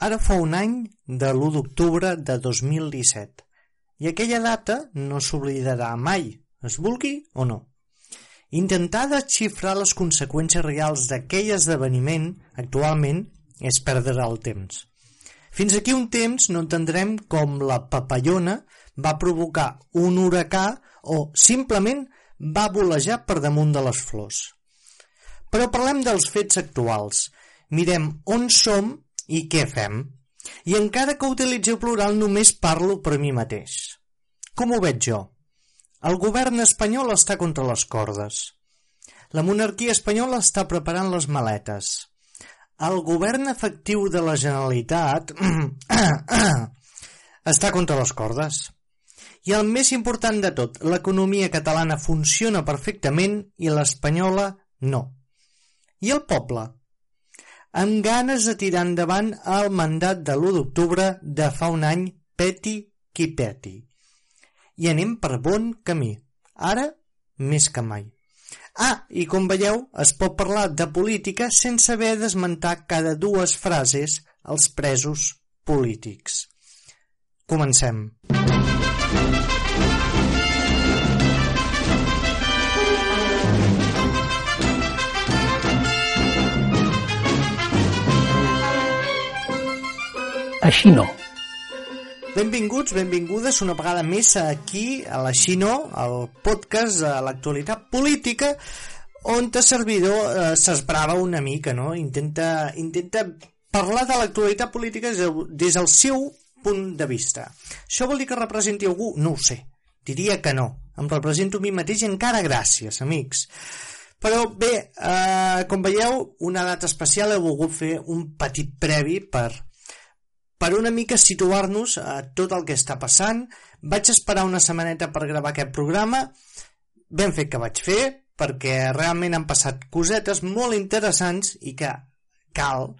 Ara fa un any de l'1 d'octubre de 2017 i aquella data no s'oblidarà mai, es vulgui o no. Intentar desxifrar les conseqüències reals d'aquell esdeveniment actualment és perdre el temps. Fins aquí un temps no entendrem com la papallona va provocar un huracà o simplement va volejar per damunt de les flors. Però parlem dels fets actuals. Mirem on som i què fem? I encara que utilitzeu plural només parlo per mi mateix. Com ho veig jo? El govern espanyol està contra les cordes. La monarquia espanyola està preparant les maletes. El govern efectiu de la Generalitat està contra les cordes. I el més important de tot, l'economia catalana funciona perfectament i l'espanyola no. I el poble? Amb ganes de tirar endavant el mandat de l'1 d'octubre de fa un any peti qui peti. I anem per bon camí, ara més que mai. Ah, i com veieu, es pot parlar de política sense haver d'esmentar cada dues frases els presos polítics. Comencem. Així no. Benvinguts, benvingudes una vegada més aquí a la Xino, al podcast de l'actualitat política, on el servidor eh, s'esbrava una mica, no? Intenta, intenta parlar de l'actualitat política des del seu punt de vista. Això vol dir que representi algú? No ho sé. Diria que no. Em represento a mi mateix encara gràcies, amics. Però bé, eh, com veieu, una data especial he volgut fer un petit previ per per una mica situar-nos a tot el que està passant. Vaig esperar una setmaneta per gravar aquest programa, ben fet que vaig fer, perquè realment han passat cosetes molt interessants i que cal,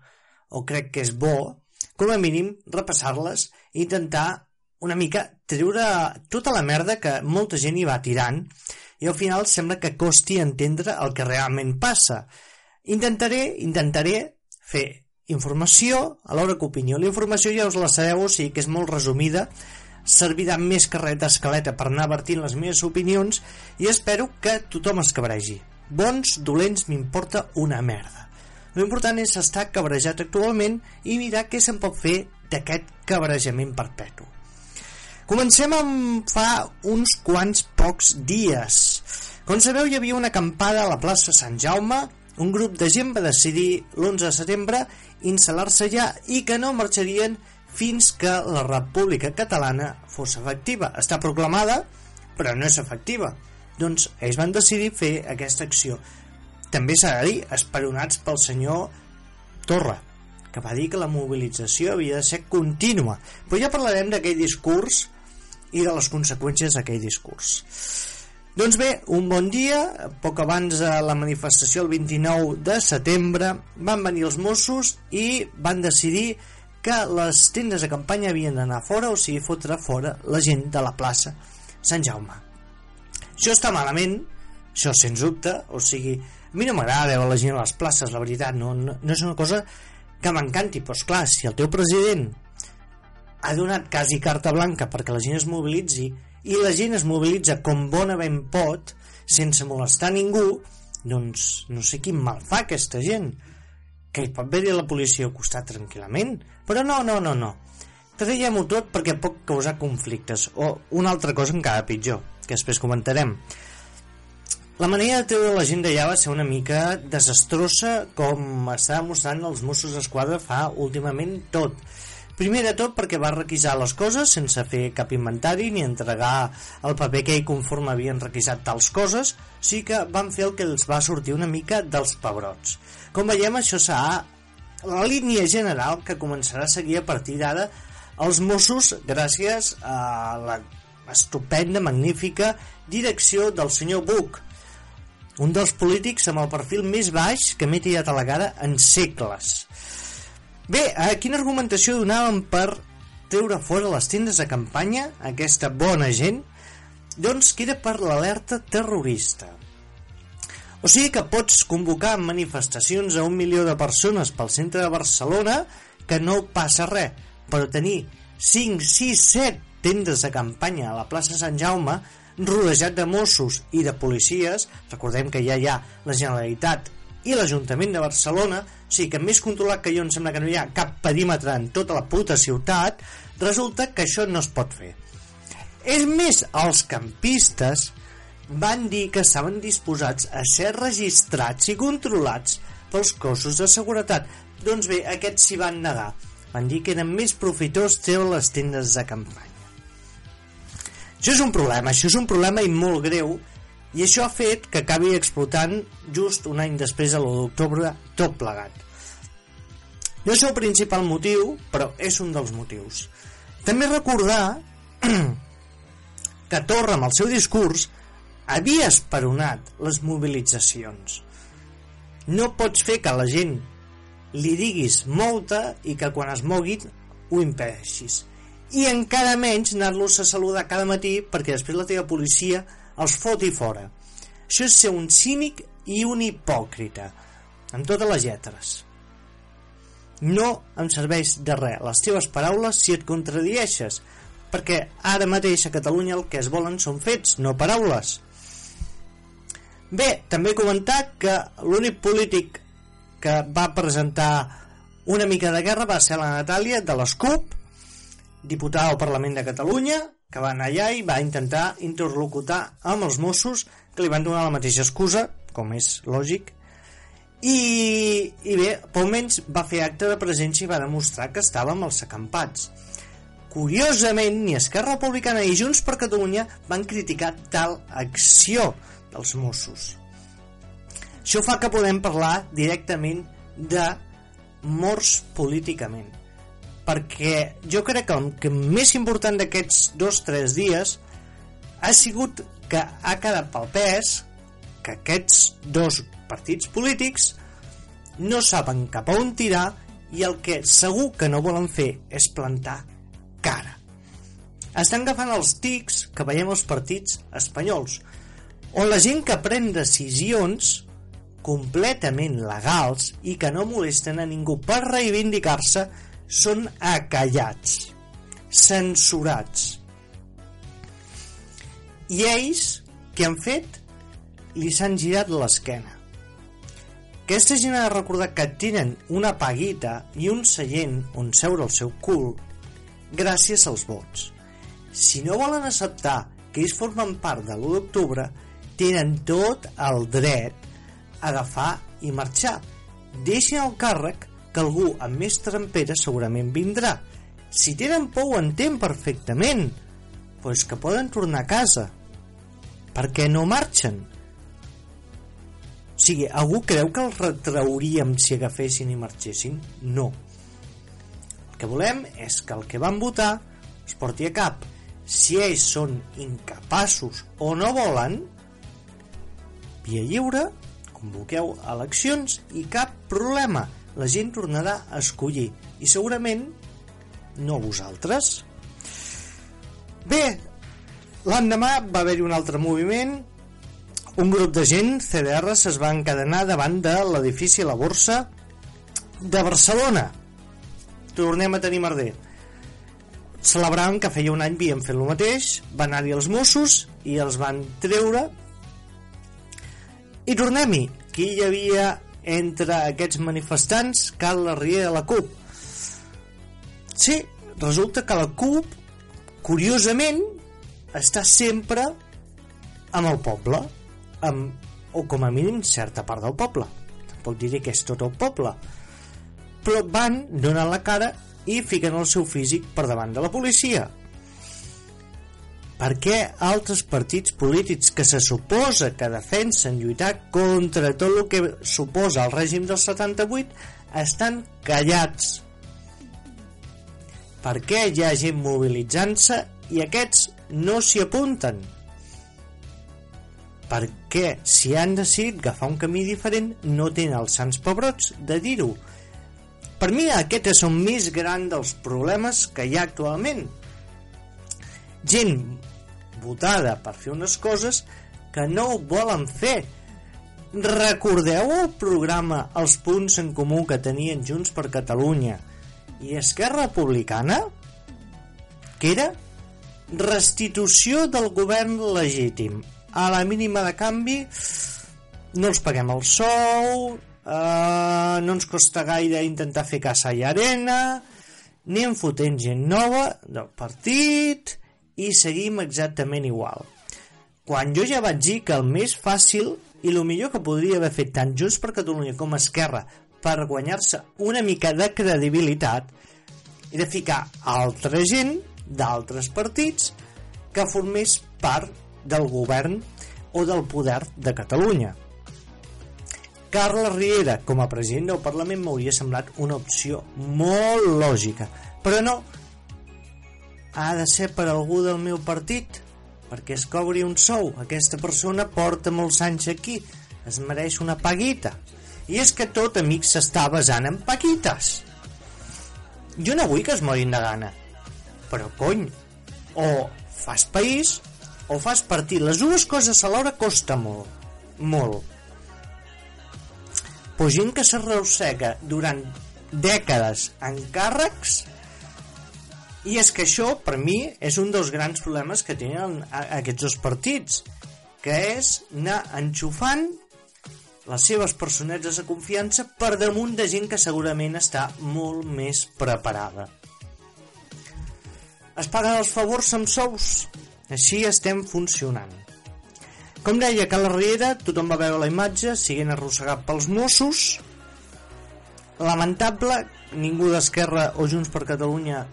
o crec que és bo, com a mínim, repassar-les i intentar una mica treure tota la merda que molta gent hi va tirant i al final sembla que costi entendre el que realment passa. Intentaré, intentaré fer informació, alhora que opinió. La informació ja us la sabeu, o sigui que és molt resumida, servirà més que res d'escaleta per anar vertint les meves opinions i espero que tothom es cabregi. Bons, dolents, m'importa una merda. L'important és estar cabrejat actualment i mirar què se'n pot fer d'aquest cabrejament perpetu. Comencem amb fa uns quants pocs dies. Com sabeu, hi havia una acampada a la plaça Sant Jaume, un grup de gent va decidir l'11 de setembre instal·lar-se ja i que no marxarien fins que la República Catalana fos efectiva. Està proclamada, però no és efectiva. Doncs ells van decidir fer aquesta acció. També s'ha de dir, esperonats pel senyor Torra, que va dir que la mobilització havia de ser contínua. Però ja parlarem d'aquell discurs i de les conseqüències d'aquell discurs. Doncs bé, un bon dia, poc abans de la manifestació el 29 de setembre, van venir els Mossos i van decidir que les tendes de campanya havien d'anar fora, o sigui, fotre fora la gent de la plaça Sant Jaume. Això està malament, això sens dubte, o sigui, a mi no m'agrada veure la gent a les places, la veritat, no, no, no és una cosa que m'encanti, però esclar, si el teu president ha donat quasi carta blanca perquè la gent es mobilitzi i la gent es mobilitza com bona ben pot sense molestar ningú doncs no sé quin mal fa aquesta gent. Que hi pot haver la policia al costat tranquil·lament? Però no, no, no, no. Traiem-ho tot perquè pot causar conflictes. O una altra cosa encara pitjor que després comentarem. La manera de treure la gent d'allà va ser una mica desastrosa com està mostrant els Mossos d'Esquadra fa últimament tot Primer de tot perquè va requisar les coses sense fer cap inventari ni entregar el paper que ell conforme havien requisat tals coses, sí que van fer el que els va sortir una mica dels pebrots. Com veiem, això s'ha la línia general que començarà a seguir a partir d'ara els Mossos gràcies a la estupenda, magnífica direcció del senyor Buch, un dels polítics amb el perfil més baix que m'he tirat a la cara en segles. Bé, a quina argumentació donàvem per treure fora les tendes de campanya aquesta bona gent? Doncs que era per l'alerta terrorista. O sigui que pots convocar manifestacions a un milió de persones pel centre de Barcelona que no passa res, però tenir 5, 6, 7 tendes de campanya a la plaça Sant Jaume rodejat de Mossos i de policies, recordem que ja hi ha la Generalitat i l'Ajuntament de Barcelona, o sigui que més controlat que jo em sembla que no hi ha cap perímetre en tota la puta ciutat, resulta que això no es pot fer. És més, els campistes van dir que estaven disposats a ser registrats i controlats pels cossos de seguretat. Doncs bé, aquests s'hi van negar. Van dir que era més profitós treure les tendes de campanya. Això és un problema, això és un problema i molt greu i això ha fet que acabi explotant just un any després de l'1 d'octubre tot plegat. No és el principal motiu, però és un dels motius. També recordar que Torra, amb el seu discurs, havia esperonat les mobilitzacions. No pots fer que la gent li diguis molta i que quan es moguin ho impedeixis i encara menys anar-los a saludar cada matí perquè després la teva policia els foti fora. Això és ser un cínic i un hipòcrita, amb totes les lletres. No em serveix de res les teves paraules si et contradieixes, perquè ara mateix a Catalunya el que es volen són fets, no paraules. Bé, també comentar que l'únic polític que va presentar una mica de guerra va ser la Natàlia de l'Escup, diputada al Parlament de Catalunya, que va anar allà i va intentar interlocutar amb els Mossos, que li van donar la mateixa excusa, com és lògic, i, i bé, pel menys va fer acte de presència i va demostrar que estava amb els acampats. Curiosament, ni Esquerra Republicana ni Junts per Catalunya van criticar tal acció dels Mossos. Això fa que podem parlar directament de morts políticament perquè jo crec que el que més important d'aquests dos o tres dies ha sigut que ha quedat pel pes que aquests dos partits polítics no saben cap a on tirar i el que segur que no volen fer és plantar cara. Estan agafant els tics que veiem als partits espanyols, on la gent que pren decisions completament legals i que no molesten a ningú per reivindicar-se són acallats, censurats. I ells, què han fet? Li s'han girat l'esquena. Aquesta gent ha de recordar que tenen una paguita i un seient on seure el seu cul gràcies als vots. Si no volen acceptar que ells formen part de l'1 d'octubre, tenen tot el dret a agafar i marxar. Deixin el càrrec que algú amb més trempera segurament vindrà. Si tenen por ho entenc perfectament, però és que poden tornar a casa. Per què no marxen? O sigui, algú creu que els retrauríem si agafessin i marxessin? No. El que volem és que el que van votar es porti a cap. Si ells són incapaços o no volen, via lliure, convoqueu eleccions i cap problema la gent tornarà a escollir i segurament no vosaltres. Bé, l'endemà va haver-hi un altre moviment un grup de gent, CDRs, es va encadenar davant de l'edifici La Borsa de Barcelona. Tornem a tenir merder. Celebraven que feia un any havien fet el mateix, van anar-hi els Mossos i els van treure. I tornem-hi. Qui hi havia entre aquests manifestants cal la riera de la CUP. Sí, resulta que la CUP, curiosament, està sempre amb el poble, amb, o com a mínim certa part del poble. Tampoc diré que és tot el poble. Però van, donen la cara i fiquen el seu físic per davant de la policia per què altres partits polítics que se suposa que defensen lluitar contra tot el que suposa el règim del 78 estan callats. Per què hi ha gent mobilitzant-se i aquests no s'hi apunten? Per què, si han decidit agafar un camí diferent, no tenen els sants pebrots de dir-ho? Per mi aquest és el més gran dels problemes que hi ha actualment. Gent votada per fer unes coses que no ho volen fer. Recordeu el programa Els punts en comú que tenien Junts per Catalunya i Esquerra Republicana? Que era restitució del govern legítim. A la mínima de canvi no els paguem el sou, eh, no ens costa gaire intentar fer caça i arena, en fotent gent nova del partit i seguim exactament igual. Quan jo ja vaig dir que el més fàcil i el millor que podria haver fet tant Junts per Catalunya com Esquerra per guanyar-se una mica de credibilitat era ficar altra gent d'altres partits que formés part del govern o del poder de Catalunya. Carles Riera, com a president del Parlament, m'hauria semblat una opció molt lògica, però no. Ha de ser per algú del meu partit, perquè es cobri un sou. Aquesta persona porta molts anys aquí, es mereix una paguita. I és que tot, amic, s'està basant en paguites. Jo no vull que es morin de gana, però cony, o fas país o fas partit. Les dues coses alhora costa molt, molt però gent que s'arrossega durant dècades en càrrecs i és que això, per mi, és un dels grans problemes que tenen aquests dos partits, que és anar enxufant les seves personetes de confiança per damunt de gent que segurament està molt més preparada. Es paguen els favors amb sous, així estem funcionant. Com deia Carles Riera, tothom va veure la imatge, siguent arrossegat pels Mossos. Lamentable, ningú d'Esquerra o Junts per Catalunya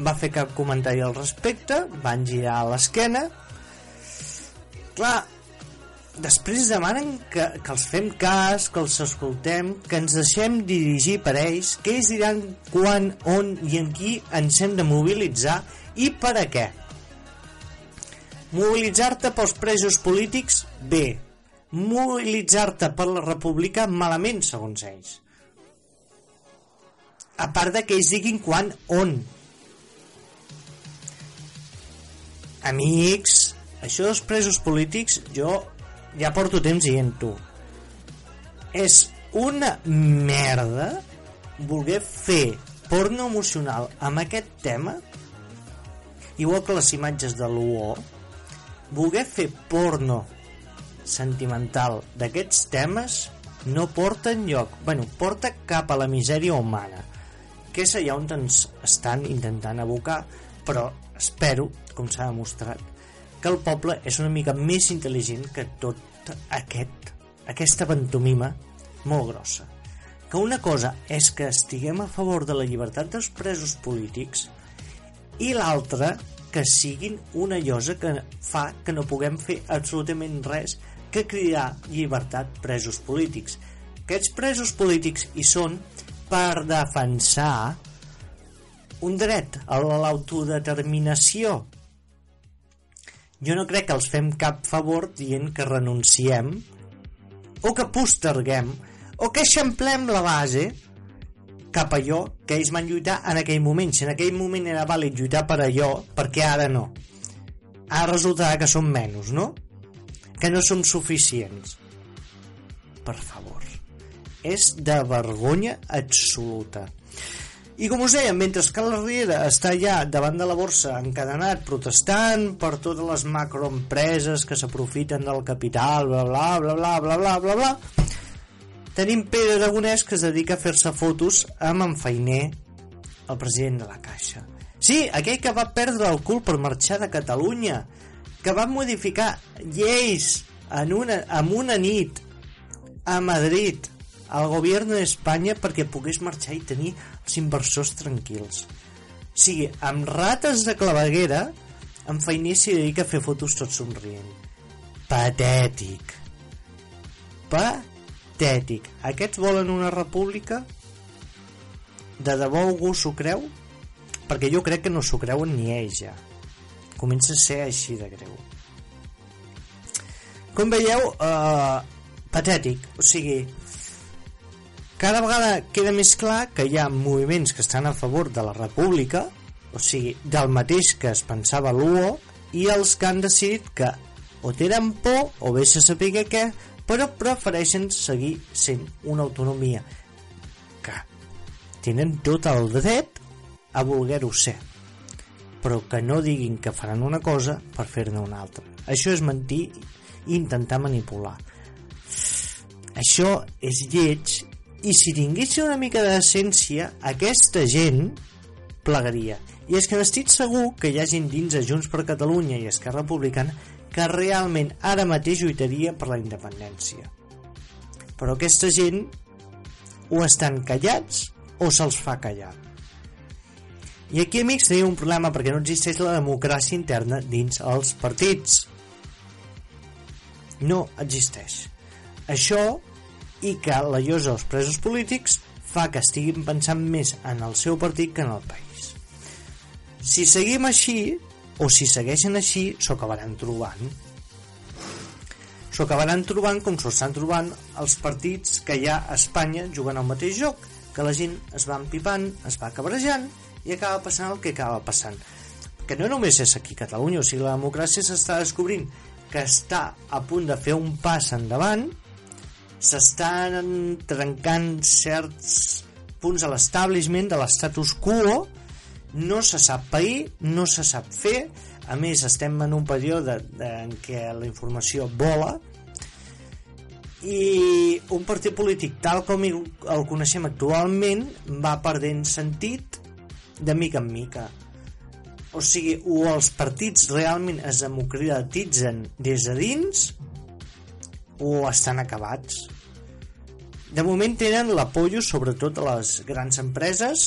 va fer cap comentari al respecte, van girar l'esquena. Clar, després demanen que, que els fem cas, que els escoltem, que ens deixem dirigir per ells, que ells diran quan, on i en qui ens hem de mobilitzar i per a què. Mobilitzar-te pels presos polítics, bé. Mobilitzar-te per la república, malament, segons ells. A part de que ells diguin quan, on. Amics, això dels presos polítics, jo ja porto temps dient-ho. És una merda voler fer porno emocional amb aquest tema igual que les imatges de l'UO voler fer porno sentimental d'aquests temes no porta lloc, bueno, porta cap a la misèria humana, que és allà on ens estan intentant abocar, però espero, com s'ha demostrat, que el poble és una mica més intel·ligent que tot aquest, aquesta pantomima molt grossa. Que una cosa és que estiguem a favor de la llibertat dels presos polítics i l'altra que siguin una llosa que fa que no puguem fer absolutament res que cridar llibertat presos polítics. Aquests presos polítics hi són per defensar un dret a l'autodeterminació. Jo no crec que els fem cap favor dient que renunciem o que posterguem o que eixamplem la base cap a allò que ells van lluitar en aquell moment. Si en aquell moment era vàlid lluitar per allò, perquè ara no? Ara resultarà que som menys, no? Que no som suficients. Per favor. És de vergonya absoluta. I com us deia, mentre que la Riera està allà davant de la borsa encadenat protestant per totes les macroempreses que s'aprofiten del capital, bla bla bla bla bla bla bla bla, Tenim Pere Aragonès que es dedica a fer-se fotos amb en Feiner, el president de la Caixa. Sí, aquell que va perdre el cul per marxar de Catalunya, que va modificar lleis en una, en una nit a Madrid al govern d'Espanya perquè pogués marxar i tenir els inversors tranquils. O sigui, amb rates de claveguera, en Feiner s'hi dedica a fer fotos tot somrient. Patètic patètic. Aquests volen una república? De debò algú s'ho creu? Perquè jo crec que no s'ho creuen ni ells ja. Comença a ser així de greu. Com veieu, eh, patètic. O sigui, cada vegada queda més clar que hi ha moviments que estan a favor de la república, o sigui, del mateix que es pensava l'UO, i els que han decidit que o tenen por o bé se saber què, però prefereixen seguir sent una autonomia que tenen tot el dret a voler-ho ser però que no diguin que faran una cosa per fer-ne una altra. Això és mentir i intentar manipular. Això és lleig i si tinguessin una mica de decència, aquesta gent plegaria. I és que n'estic segur que hi ha gent dins de Junts per Catalunya i Esquerra Republicana que realment ara mateix lluitaria per la independència. Però aquesta gent o estan callats o se'ls fa callar. I aquí, amics, tenim un problema perquè no existeix la democràcia interna dins els partits. No existeix. Això i que la llosa dels presos polítics fa que estiguin pensant més en el seu partit que en el país. Si seguim així, o si segueixen així s'ho acabaran trobant s'ho acabaran trobant com s'ho estan trobant els partits que hi ha a Espanya jugant al mateix joc que la gent es va empipant, es va cabrejant i acaba passant el que acaba passant que no només és aquí a Catalunya o sigui la democràcia s'està descobrint que està a punt de fer un pas endavant s'estan trencant certs punts a l'establishment de l'estatus quo. No se sap pair, no se sap fer, a més estem en un període en què la informació vola. I un partit polític tal com el coneixem actualment va perdent sentit de mica en mica. O sigui, o els partits realment es democratitzen des de dins o estan acabats de moment tenen l'apollo sobretot a les grans empreses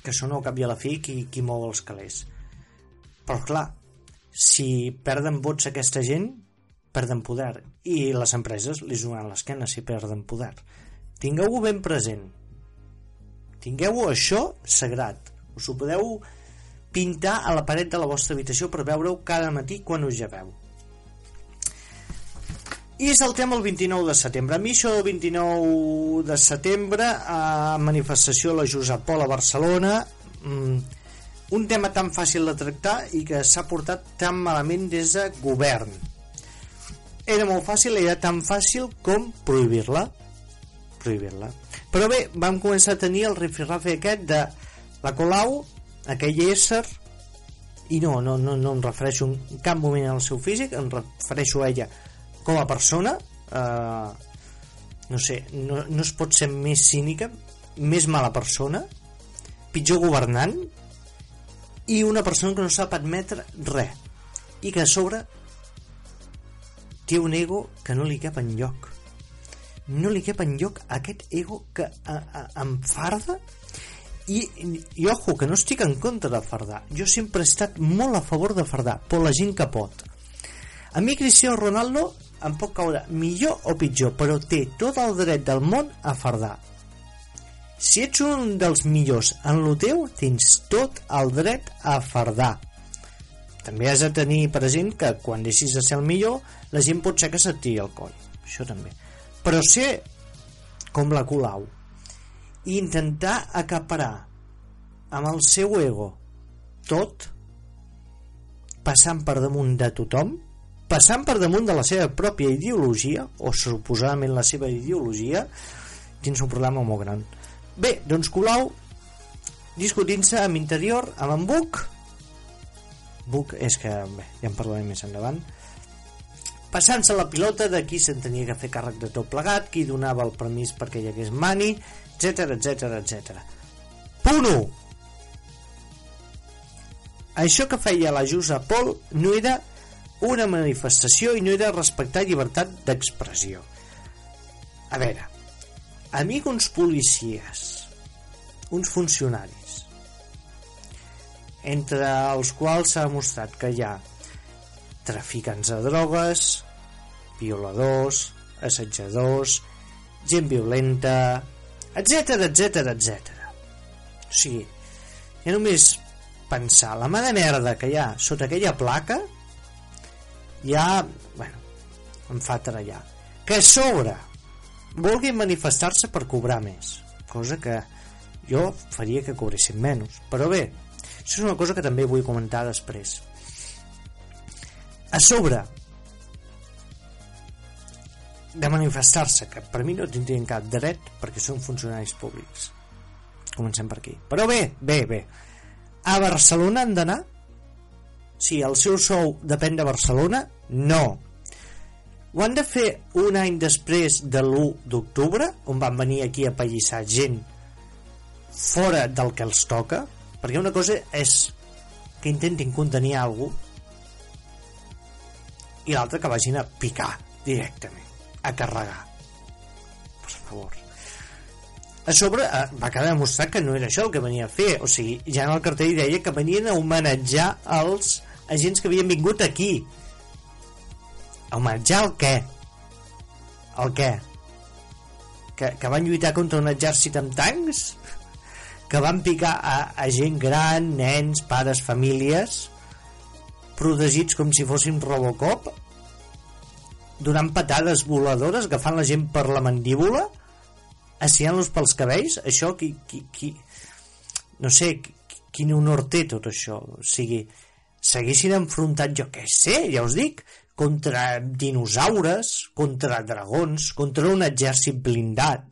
que són al cap i a la fi qui, qui mou els calés. Però clar, si perden vots aquesta gent, perden poder. I les empreses li juguen l'esquena si perden poder. Tingueu-ho ben present. Tingueu això sagrat. Us ho podeu pintar a la paret de la vostra habitació per veure-ho cada matí quan us lleveu. I és el tema el 29 de setembre. A això el 29 de setembre a manifestació a la Josep Pol a Barcelona mm, un tema tan fàcil de tractar i que s'ha portat tan malament des de govern. Era molt fàcil, era tan fàcil com prohibir-la. Prohibir-la. Però bé, vam començar a tenir el rifirrafe aquest de la Colau, aquell ésser, i no, no, no, no em refereixo en cap moment al seu físic, em refereixo a ella com a persona eh, no sé, no, no es pot ser més cínica més mala persona pitjor governant i una persona que no sap admetre res i que a sobre té un ego que no li cap en lloc no li cap en lloc aquest ego que a, a, enfarda i, i ojo, que no estic en contra de fardar. Jo sempre he estat molt a favor de fardar però la gent que pot. A mi Cristiano Ronaldo em pot caure millor o pitjor, però té tot el dret del món a fardar. Si ets un dels millors en lo teu, tens tot el dret a fardar. També has de tenir present que quan deixis de ser el millor, la gent pot ser que se't tiri el coll. Això també. Però ser com la Colau i intentar acaparar amb el seu ego tot passant per damunt de tothom passant per damunt de la seva pròpia ideologia, o suposadament la seva ideologia, tens un problema molt gran. Bé, doncs Colau, discutint-se amb interior, amb en Buc, Buc és que, bé, ja en parlarem més endavant, passant-se la pilota de qui se'n tenia que fer càrrec de tot plegat, qui donava el permís perquè hi hagués mani, etc etc etc. Punt 1. Això que feia la Jusa Pol no era una manifestació i no era respectar llibertat d'expressió. A veure, amic uns policies, uns funcionaris, entre els quals s'ha demostrat que hi ha traficants de drogues, violadors, assetjadors, gent violenta, etc etc etc. O sigui, ja només pensar la mà de merda que hi ha sota aquella placa ja, bueno, em fa trallar. Que a sobre vulguin manifestar-se per cobrar més, cosa que jo faria que cobressin menys. Però bé, això és una cosa que també vull comentar després. A sobre de manifestar-se, que per mi no tindrien cap dret perquè són funcionaris públics. Comencem per aquí. Però bé, bé, bé. A Barcelona han d'anar? Si el seu sou depèn de Barcelona? No. Ho han de fer un any després de l'1 d'octubre, on van venir aquí a pallissar gent fora del que els toca? Perquè una cosa és que intentin contenir alguna i l'altra que vagin a picar directament, a carregar. Per favor. A sobre eh, va quedar demostrat que no era això el que venia a fer, o sigui, ja en el cartell deia que venien a homenatjar els agents que havien vingut aquí. A homenatjar el què? El què? Que, que van lluitar contra un exèrcit amb tancs? Que van picar a, a gent gran, nens, pares, famílies, protegits com si fossin Robocop, donant patades voladores, agafant la gent per la mandíbula, assiant-los pels cabells, això qui, qui, qui no sé, quin honor té tot això, o sigui, s'haguessin enfrontat, jo què sé, ja us dic, contra dinosaures, contra dragons, contra un exèrcit blindat.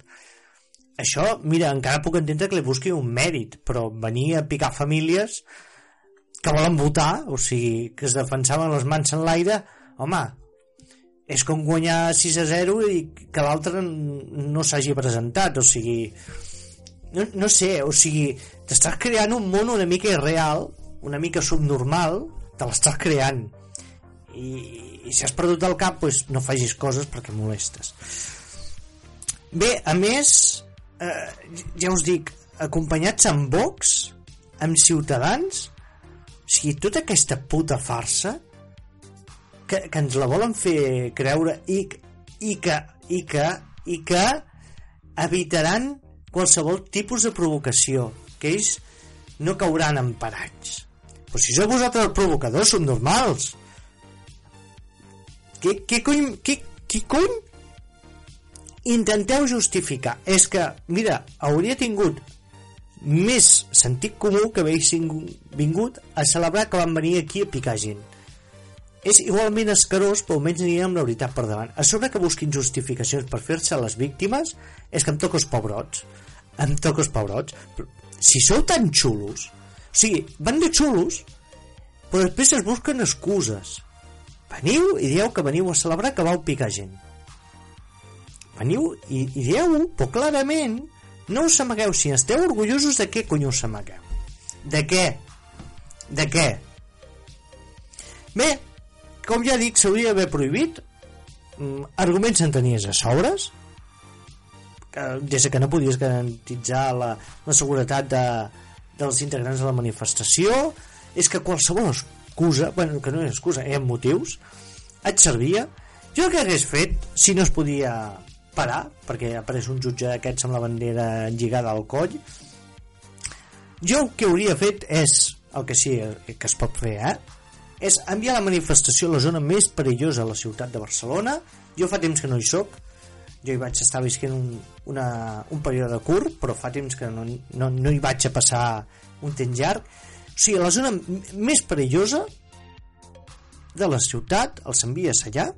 Això, mira, encara puc entendre que li busqui un mèrit, però venir a picar famílies que volen votar, o sigui, que es defensaven les mans en l'aire, home, és com guanyar 6 a 0 i que l'altre no s'hagi presentat, o sigui no, no sé, o sigui t'estàs creant un món una mica irreal una mica subnormal te l'estàs creant. I, i si has perdut el cap pues, no facis coses perquè molestes. Bé, a més eh, ja us dic acompanyats amb Vox amb Ciutadans o sigui, tota aquesta puta farsa que, que ens la volen fer creure i, i, que, i, que, i que evitaran qualsevol tipus de provocació que ells no cauran en però si sou vosaltres els provocadors són normals què, què cony què, què cony intenteu justificar és que, mira, hauria tingut més sentit comú que haguessin vingut a celebrar que van venir aquí a picar gent és igualment escarós, però almenys anirem amb la veritat per davant. A sobre que busquin justificacions per fer-se les víctimes, és que em toco els pobrots. Em toco els pobrots. Però, si sou tan xulos, o sigui, van de xulos, però després es busquen excuses. Veniu i dieu que veniu a celebrar que vau picar gent. Veniu i, i dieu però clarament, no us amagueu. Si esteu orgullosos de què cony us amagueu? De què? De què? Bé, com ja dic, s'hauria d'haver prohibit mm, arguments en tenies a sobres des que no podies garantitzar la, la seguretat de, dels integrants de la manifestació és que qualsevol excusa bueno, que no és excusa, hi ha motius et servia jo que hagués fet si no es podia parar perquè apareix un jutge d'aquests amb la bandera lligada al coll jo el que hauria fet és el que sí que es pot fer eh? és enviar la manifestació a la zona més perillosa de la ciutat de Barcelona. Jo fa temps que no hi sóc, jo hi vaig estar visquent un, una, un període curt, però fa temps que no, no, no hi vaig a passar un temps llarg. O sigui, la zona més perillosa de la ciutat els envies allà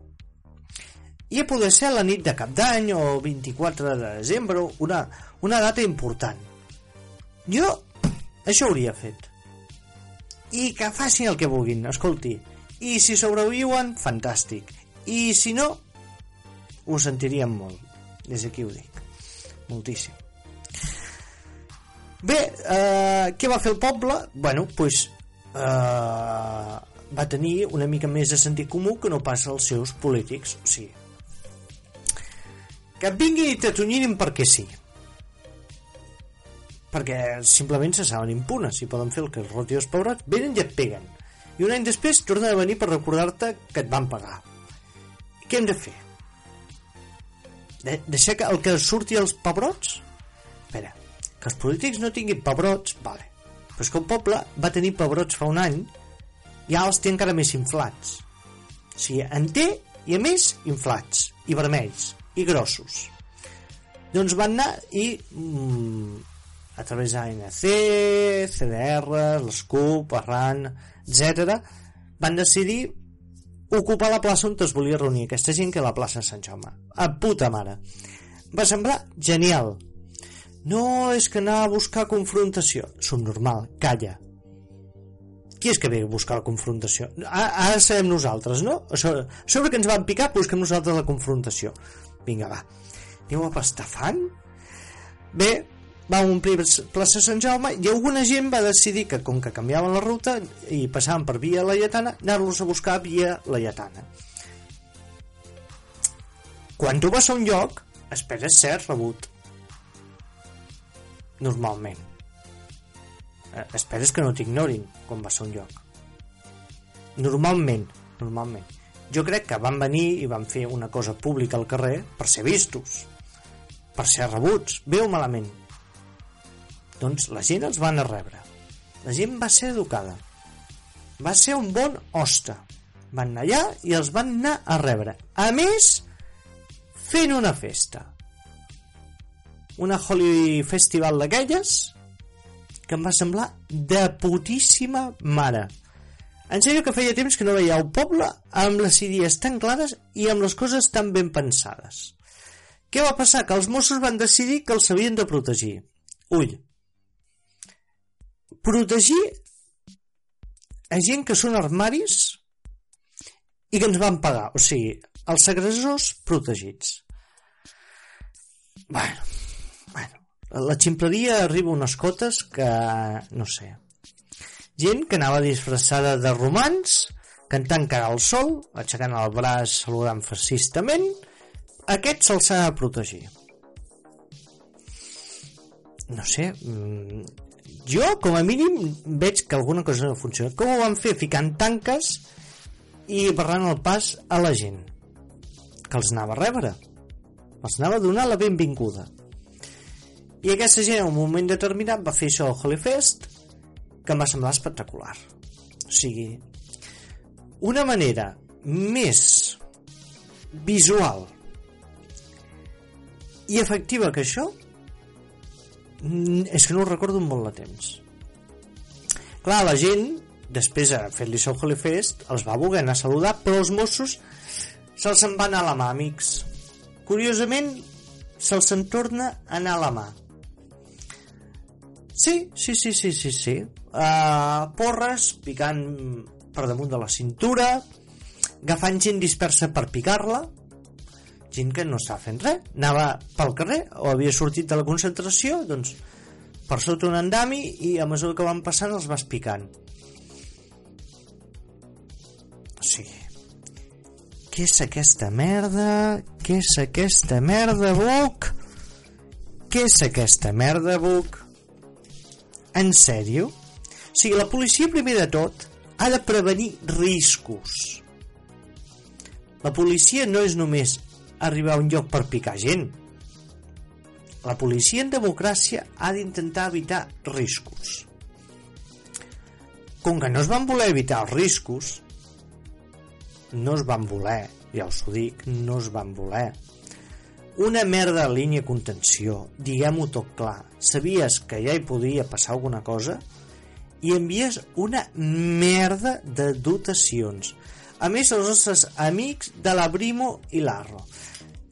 i a poder ser la nit de cap d'any o 24 de desembre, una, una data important. Jo això hauria fet i que facin el que vulguin, escolti. I si sobreviuen, fantàstic. I si no, ho sentiríem molt. Des d'aquí ho dic. Moltíssim. Bé, eh, què va fer el poble? Bueno, doncs pues, eh, va tenir una mica més de sentit comú que no passa als seus polítics. O sigui, que vinguin i t'atonyirin perquè sí perquè simplement se saben impunes i poden fer el que els roti els pobres venen i et peguen i un any després tornen a venir per recordar-te que et van pagar què hem de fer? De deixar que el que surti els pebrots? Espera, que els polítics no tinguin pebrots, vale. Però és que el poble va tenir pebrots fa un any i ara els té encara més inflats. O sigui, en té i a més inflats, i vermells, i grossos. Doncs van anar i mm, a través d'ANC, CDR, l'SCUP, Arran, etc, van decidir ocupar la plaça on es volia reunir aquesta gent que la plaça Sant Jaume. A puta mare. Va semblar genial. No és que anar a buscar confrontació. Subnormal, calla. Qui és que ve a buscar la confrontació? Ara, ara nosaltres, no? Sobre, sobre que ens van picar, busquem nosaltres la confrontació. Vinga, va. Aneu a pastar fan? Bé, va omplir plaça Sant Jaume i alguna gent va decidir que com que canviaven la ruta i passaven per via Laietana anar-los a buscar via Laietana. Quan tu vas a un lloc esperes ser rebut. Normalment. Eh, esperes que no t'ignorin quan vas a un lloc. Normalment normalment. Jo crec que van venir i van fer una cosa pública al carrer per ser vistos per ser rebuts, o malament doncs la gent els van a rebre. La gent va ser educada. Va ser un bon hoste. Van anar allà i els van anar a rebre. A més, fent una festa. Una Holy Festival d'aquelles que em va semblar de putíssima mare. En sèrio que feia temps que no veia el poble amb les idees tan clares i amb les coses tan ben pensades. Què va passar? Que els Mossos van decidir que els havien de protegir. Ull, protegir a gent que són armaris i que ens van pagar, o sigui, els agressors protegits. Bueno, bueno, la ximpleria arriba a unes cotes que, no sé, gent que anava disfressada de romans, cantant cara al sol, aixecant el braç saludant fascistament, aquest se'ls ha de protegir. No sé, mm, jo, com a mínim, veig que alguna cosa no funciona. Com ho van fer? Ficant tanques i barrant el pas a la gent que els anava a rebre. Els anava a donar la benvinguda. I aquesta gent, en un moment determinat, va fer això al Holy Fest, que em va semblar espectacular. O sigui, una manera més visual i efectiva que això és que no ho recordo molt de temps. Clar, la gent, després de fer-li Holy Fest, els va voler anar a saludar, però els Mossos se'ls en van anar a la mà, amics. Curiosament, se'ls en torna a anar a la mà. Sí, sí, sí, sí, sí, sí. Uh, porres picant per damunt de la cintura, agafant gent dispersa per picar-la, gent que no estava fent res, anava pel carrer o havia sortit de la concentració, doncs per sota un andami i a mesura que van passant els vas picant. O sigui, què és aquesta merda? Què és aquesta merda, Buc? Què és aquesta merda, Buc? En sèrio? O sigui, la policia, primer de tot, ha de prevenir riscos. La policia no és només arribar a un lloc per picar gent. La policia en democràcia ha d'intentar evitar riscos. Com que no es van voler evitar els riscos, no es van voler, ja us ho dic, no es van voler. Una merda de línia contenció, diguem-ho tot clar, sabies que ja hi podia passar alguna cosa i envies una merda de dotacions. A més, els nostres amics de la Brimo i l'Arro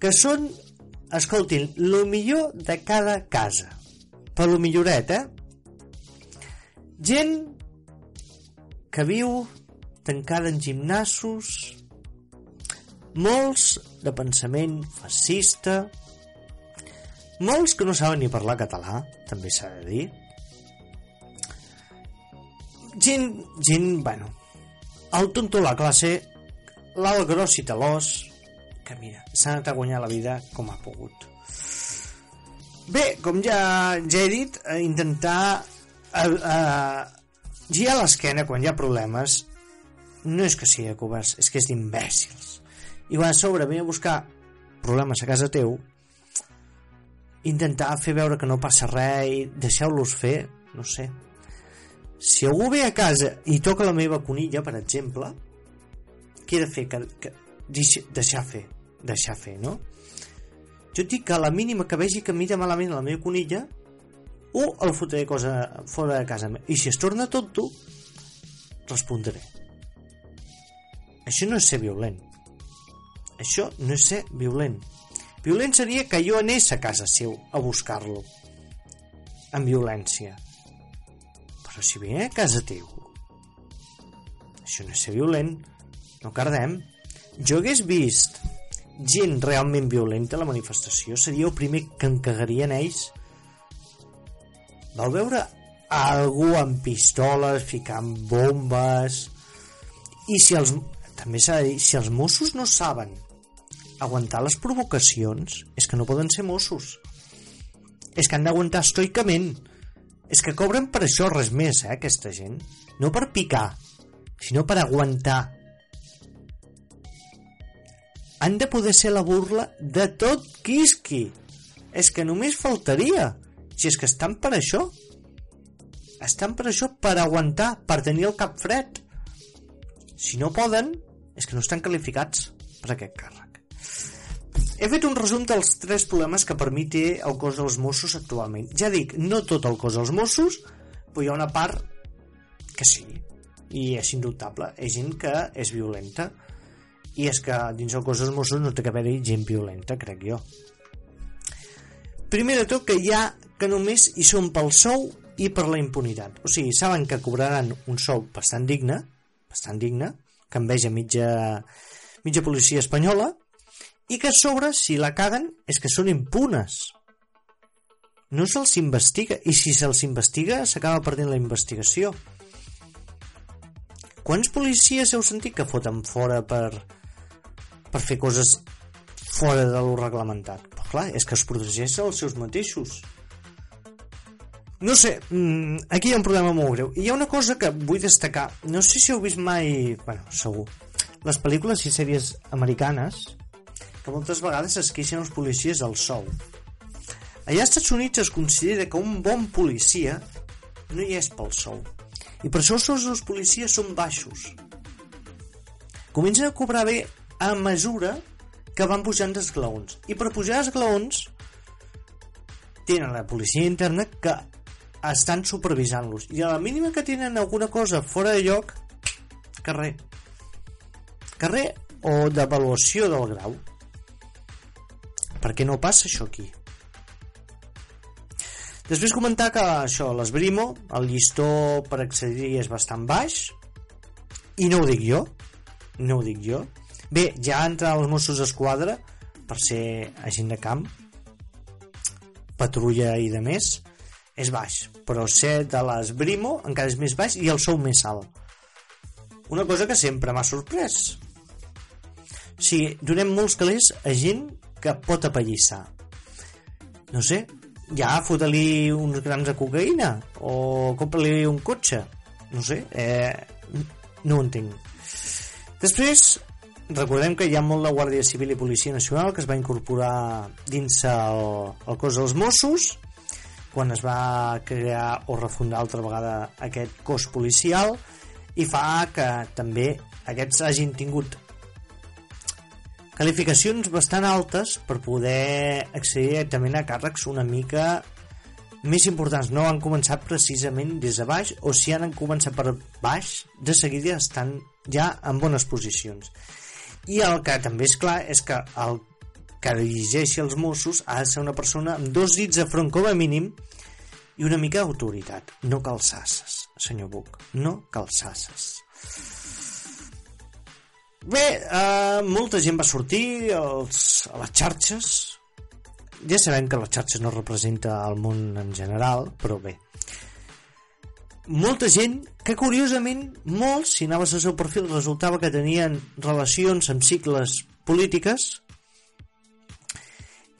que són, escoltin, lo millor de cada casa. Per lo milloret, eh? Gent que viu tancada en gimnasos, molts de pensament fascista, molts que no saben ni parlar català, també s'ha de dir, gent, gent, bueno, el tonto la classe, l'alt gros i talós, que mira, s'ha anat a guanyar la vida com ha pogut. Bé, com ja, ja he dit, eh, intentar eh, eh, girar l'esquena quan hi ha problemes no és que sigui covards, és que és d'imbècils. I quan a sobre ve a buscar problemes a casa teu, intentar fer veure que no passa res i deixeu-los fer, no sé. Si algú ve a casa i toca la meva conilla, per exemple, què he de fer? Que, que, deixar fer, deixar fer, no? Jo et dic que a la mínima que vegi que mira malament la meva conilla, o el fotré cosa fora de casa I si es torna tonto, respondré. Això no és ser violent. Això no és ser violent. Violent seria que jo anés a casa seu a buscar-lo. Amb violència. Però si ve a casa teu... Això no és ser violent. No cardem. Jo hagués vist gent realment violenta a la manifestació, seria el primer que en ells. Vau veure algú amb pistoles, ficant bombes... I si els... També s'ha de dir, si els Mossos no saben aguantar les provocacions és que no poden ser Mossos. És que han d'aguantar estoicament. És que cobren per això res més, eh, aquesta gent. No per picar, sinó per aguantar. Han de poder ser la burla de tot quisqui. És que només faltaria. Si és que estan per això. Estan per això, per aguantar, per tenir el cap fred. Si no poden, és que no estan qualificats per aquest càrrec. He fet un resum dels tres problemes que per mi té el cos dels Mossos actualment. Ja dic, no tot el cos dels Mossos, però hi ha una part que sí, i és indubtable. És gent que és violenta, i és que dins el cos dels Mossos no té que haver-hi gent violenta, crec jo. Primer de tot, que hi ha que només hi són pel sou i per la impunitat. O sigui, saben que cobraran un sou bastant digne, bastant digne, que enveja mitja, mitja policia espanyola, i que a sobre, si la caguen, és que són impunes. No se'ls investiga, i si se'ls investiga, s'acaba perdent la investigació. Quants policies heu sentit que foten fora per, per fer coses fora de lo reglamentat? Però clar, és que es protegeix els seus mateixos. No sé, mm, aquí hi ha un problema molt greu. I hi ha una cosa que vull destacar. No sé si heu vist mai... Bueno, segur. Les pel·lícules i sèries americanes que moltes vegades es queixen els policies del sou. Allà als Estats Units es considera que un bon policia no hi és pel sou. I per això els sous dels policies són baixos. Comencen a cobrar bé a mesura que van pujant d'esglaons. I per pujar esglaons tenen la policia interna que estan supervisant-los. I a la mínima que tenen alguna cosa fora de lloc, carrer. Carrer o d'avaluació del grau. Per què no passa això aquí? Després comentar que això, l'Esbrimo, el llistó per accedir és bastant baix, i no ho dic jo, no ho dic jo. Bé, ja entra els Mossos d'Esquadra per ser agent de camp, patrulla i de més, és baix, però ser de l'Esbrimo encara és més baix i el sou més alt. Una cosa que sempre m'ha sorprès. Sí, donem molts calés a gent que pot apallissar. No sé, ja fota-li uns grams de cocaïna o compra-li un cotxe. No sé, eh, no ho entenc. Després, recordem que hi ha molt la Guàrdia Civil i Policia Nacional que es va incorporar dins el, el cos dels Mossos quan es va crear o refundar altra vegada aquest cos policial i fa que també aquests hagin tingut qualificacions bastant altes per poder accedir directament a càrrecs una mica més importants. No han començat precisament des de baix o si han començat per baix, de seguida estan ja en bones posicions. I el que també és clar és que el que dirigeixi els Mossos ha de ser una persona amb dos dits de front com a mínim i una mica d'autoritat. No calçasses, senyor Buc, no calçasses. Bé, eh, molta gent va sortir als, a les xarxes. Ja sabem que les xarxes no representa el món en general, però bé. Molta gent que, curiosament, molts, si anaves al seu perfil, resultava que tenien relacions amb cicles polítiques,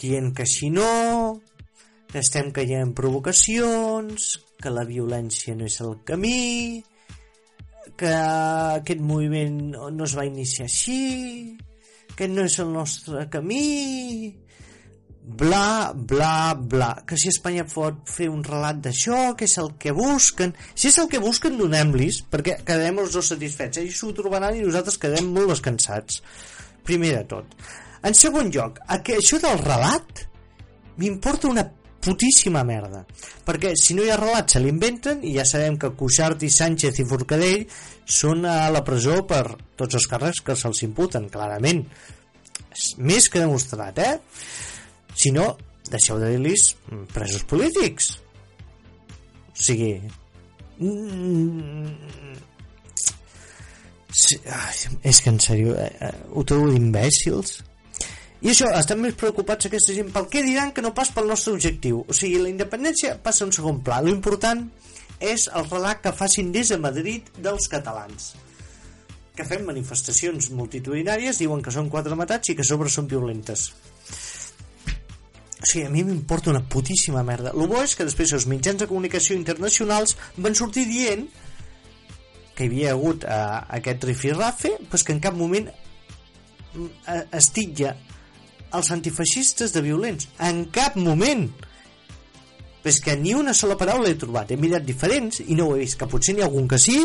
dient que si no, que estem caient en provocacions, que la violència no és el camí, que aquest moviment no es va iniciar així, que no és el nostre camí, bla, bla, bla, que si Espanya pot fer un relat d'això, que és el que busquen. Si és el que busquen, donem-los, perquè quedem els dos satisfets. Ells s'ho trobaran i nosaltres quedem molt descansats. Primer de tot. En segon lloc, això del relat m'importa una putíssima merda perquè si no hi ha relat se l'inventen i ja sabem que Cuixart i Sánchez i Forcadell són a la presó per tots els càrrecs que se'ls imputen clarament és més que demostrat eh? Si no, deixeu de dir-los presos polítics o sigui mm, és que en sèrio eh, eh, ho trobo d'imbècils i això, estan més preocupats aquesta gent pel què diran que no pas pel nostre objectiu. O sigui, la independència passa un segon pla. Lo important és el relat que facin des de Madrid dels catalans que fem manifestacions multitudinàries, diuen que són quatre matats i que sobre són violentes. O sigui, a mi m'importa una putíssima merda. El bo és que després els mitjans de comunicació internacionals van sortir dient que hi havia hagut eh, aquest rifirrafe, però que en cap moment mm, eh, els antifeixistes de violents. En cap moment! Però és que ni una sola paraula he trobat. He mirat diferents i no ho he vist. Que potser n'hi ha algun que sí,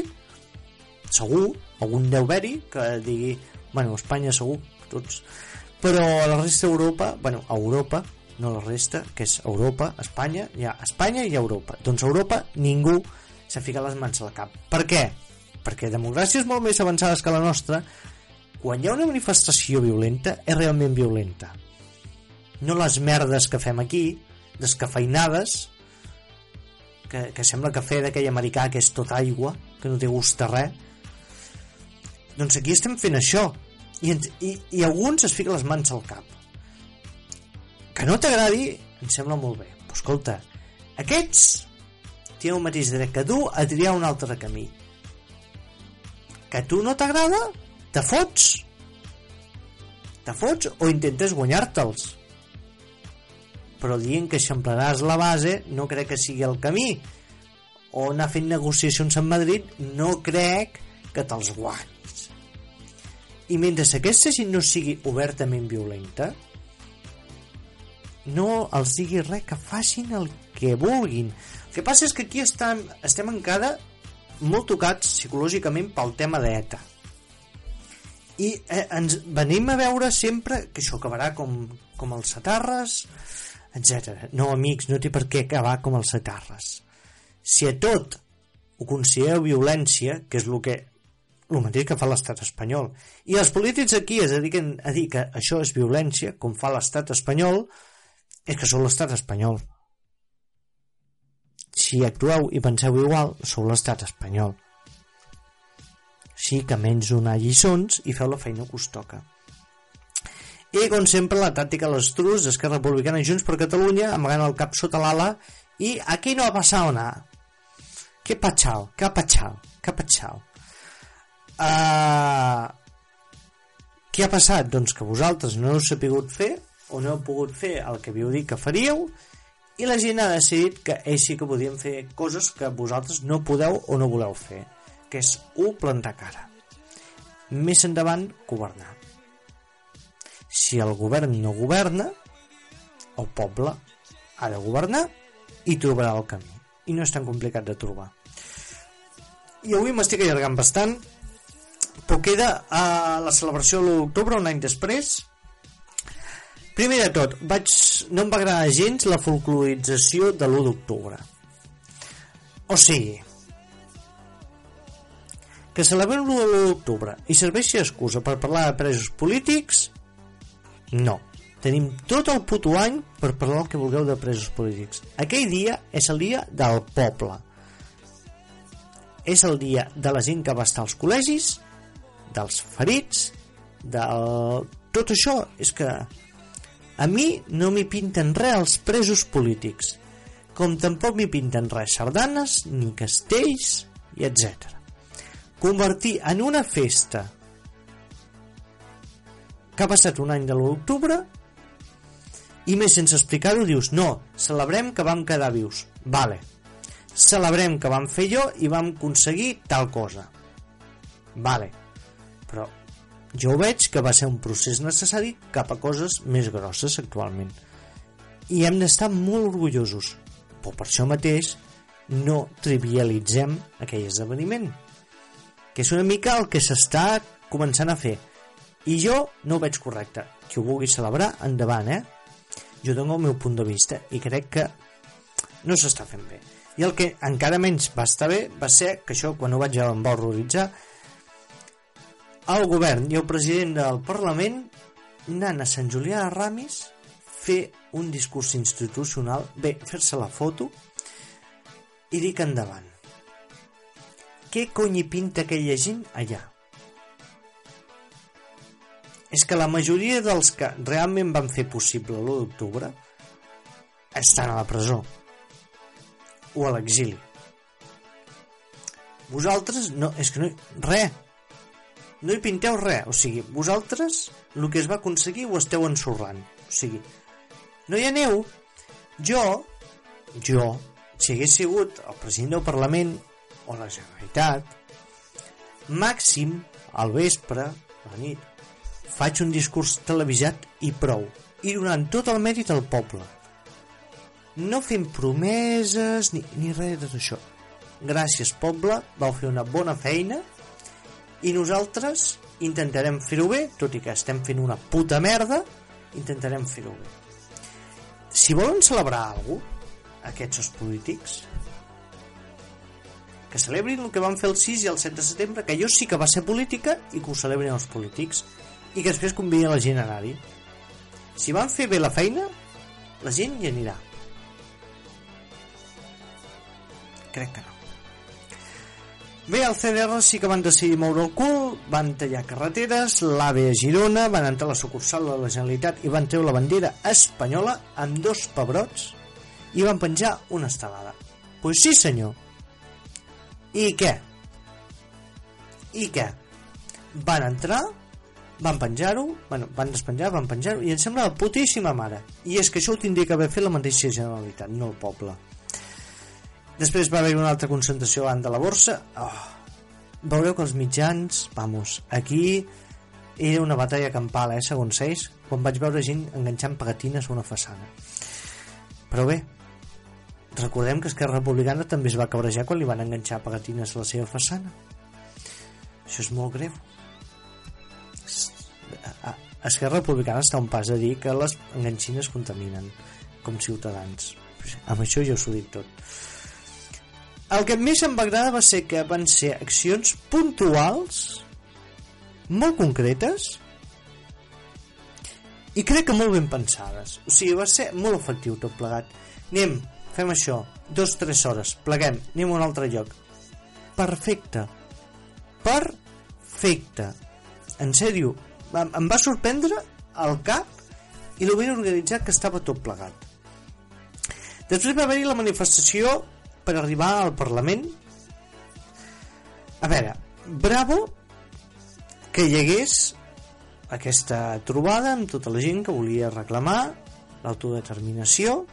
segur, algun deu haver que digui, bueno, Espanya segur, tots. Però a la resta d'Europa, bueno, a Europa, no la resta, que és Europa, Espanya, hi ha Espanya i Europa. Doncs Europa ningú s'ha ficat les mans al cap. Per què? Perquè democràcies molt més avançades que la nostra quan hi ha una manifestació violenta és realment violenta no les merdes que fem aquí descafeinades que, que sembla cafè d'aquell americà que és tot aigua que no té gust a res doncs aquí estem fent això i, i, i alguns es fiquen les mans al cap que no t'agradi em sembla molt bé però escolta, aquests tenen el mateix dret que tu a triar un altre camí que tu no t'agrada te fots? Te fots o intentes guanyar-te'ls? Però dient que eixamplaràs la base no crec que sigui el camí. O anar fent negociacions amb Madrid no crec que te'ls guanyis. I mentre aquesta gent no sigui obertament violenta, no els digui res que facin el que vulguin. El que passa és que aquí estem, estem encara molt tocats psicològicament pel tema d'ETA i eh, ens venim a veure sempre que això acabarà com, com els satarres etc. No, amics, no té per què acabar com els satarres. Si a tot ho considereu violència, que és el que el mateix que fa l'estat espanyol, i els polítics aquí es dediquen a dir que això és violència, com fa l'estat espanyol, és que sou l'estat espanyol. Si actueu i penseu igual, sou l'estat espanyol sí que menys donar lliçons i feu la feina que us toca. I, com sempre, la tàctica de l'estrus és que Republicana i Junts per Catalunya amagant el cap sota l'ala i aquí no ha passat nada. Què patxau? Què ha patxau? Què ha patxau? Uh, què ha passat? Doncs que vosaltres no heu sapigut fer o no heu pogut fer el que havíeu dit que faríeu i la gent ha decidit que ells sí que podien fer coses que vosaltres no podeu o no voleu fer que és 1. Plantar cara. Més endavant, governar. Si el govern no governa, el poble ha de governar i trobarà el camí. I no és tan complicat de trobar. I avui m'estic allargant bastant, però queda a la celebració de l'octubre, un any després. Primer de tot, vaig, no em va agradar gens la folclorització de l'1 d'octubre. O sigui, que celebrem l'1 d'octubre i serveixi excusa per parlar de presos polítics? No. Tenim tot el puto any per parlar el que vulgueu de presos polítics. Aquell dia és el dia del poble. És el dia de la gent que va estar als col·legis, dels ferits, del... Tot això és que a mi no m'hi pinten res els presos polítics, com tampoc m'hi pinten res sardanes, ni castells, i etc convertir en una festa que ha passat un any de l'octubre i més sense explicar-ho dius no, celebrem que vam quedar vius. Vale, celebrem que vam fer jo i vam aconseguir tal cosa. Vale. Però jo veig que va ser un procés necessari cap a coses més grosses actualment. I hem d'estar molt orgullosos. Però per això mateix no trivialitzem aquell esdeveniment que és una mica el que s'està començant a fer. I jo no ho veig correcte. Qui ho vulgui celebrar, endavant eh? jo dono el meu punt de vista i crec que no s'està fent bé. I el que encara menys va estar bé va ser que això quan ho vaig em va horroritzar el govern i el president del Parlament anant a Sant Julià de Ramis fer un discurs institucional, bé, fer-se la foto i dir que endavant. Què cony hi pinta aquella gent allà? És que la majoria dels que realment van fer possible l'1 d'octubre estan a la presó o a l'exili. Vosaltres no, és que no, res, no hi pinteu res, o sigui, vosaltres el que es va aconseguir ho esteu ensorrant, o sigui, no hi aneu, jo, jo, si hagués sigut el president del Parlament o la Generalitat, màxim, al vespre, a la nit, faig un discurs televisat i prou, i donant tot el mèrit al poble. No fent promeses ni, ni res de tot això. Gràcies, poble, vau fer una bona feina i nosaltres intentarem fer-ho bé, tot i que estem fent una puta merda, intentarem fer-ho bé. Si volen celebrar alguna cosa, aquests els polítics, que celebrin el que van fer el 6 i el 7 de setembre, que jo sí que va ser política i que ho celebrin els polítics, i que després convidin la gent a anar-hi. Si van fer bé la feina, la gent hi anirà. Crec que no. Bé, el CDR sí que van decidir moure el cul, van tallar carreteres, l'AVE a Girona, van entrar a la sucursal de la Generalitat i van treure la bandera espanyola amb dos pebrots i van penjar una estelada. Pues sí, senyor. I què? I què? Van entrar, van penjar-ho, bueno, van despenjar, van penjar-ho, i em sembla la putíssima mare. I és que això ho tindria que haver fet la mateixa Generalitat, no el poble. Després va haver una altra concentració davant de la borsa. Oh, veureu que els mitjans, vamos, aquí era una batalla campal, eh, segons ells, quan vaig veure gent enganxant pegatines a una façana. Però bé, recordem que Esquerra Republicana també es va cabrejar quan li van enganxar pegatines a la seva façana. Això és molt greu. Esquerra Republicana està un pas a dir que les enganxines contaminen, com ciutadans. Amb això jo us ho dic tot el que més em va agradar va ser que van ser accions puntuals molt concretes i crec que molt ben pensades. O sigui, va ser molt efectiu tot plegat. Anem, fem això. Dos, tres hores, pleguem, anem a un altre lloc. Perfecte. Perfecte. En sèrio, em va sorprendre el cap i lo ben organitzat que estava tot plegat. Després va haver-hi la manifestació per arribar al Parlament. A veure bravo que hi hagués aquesta trobada amb tota la gent que volia reclamar l'autodeterminació.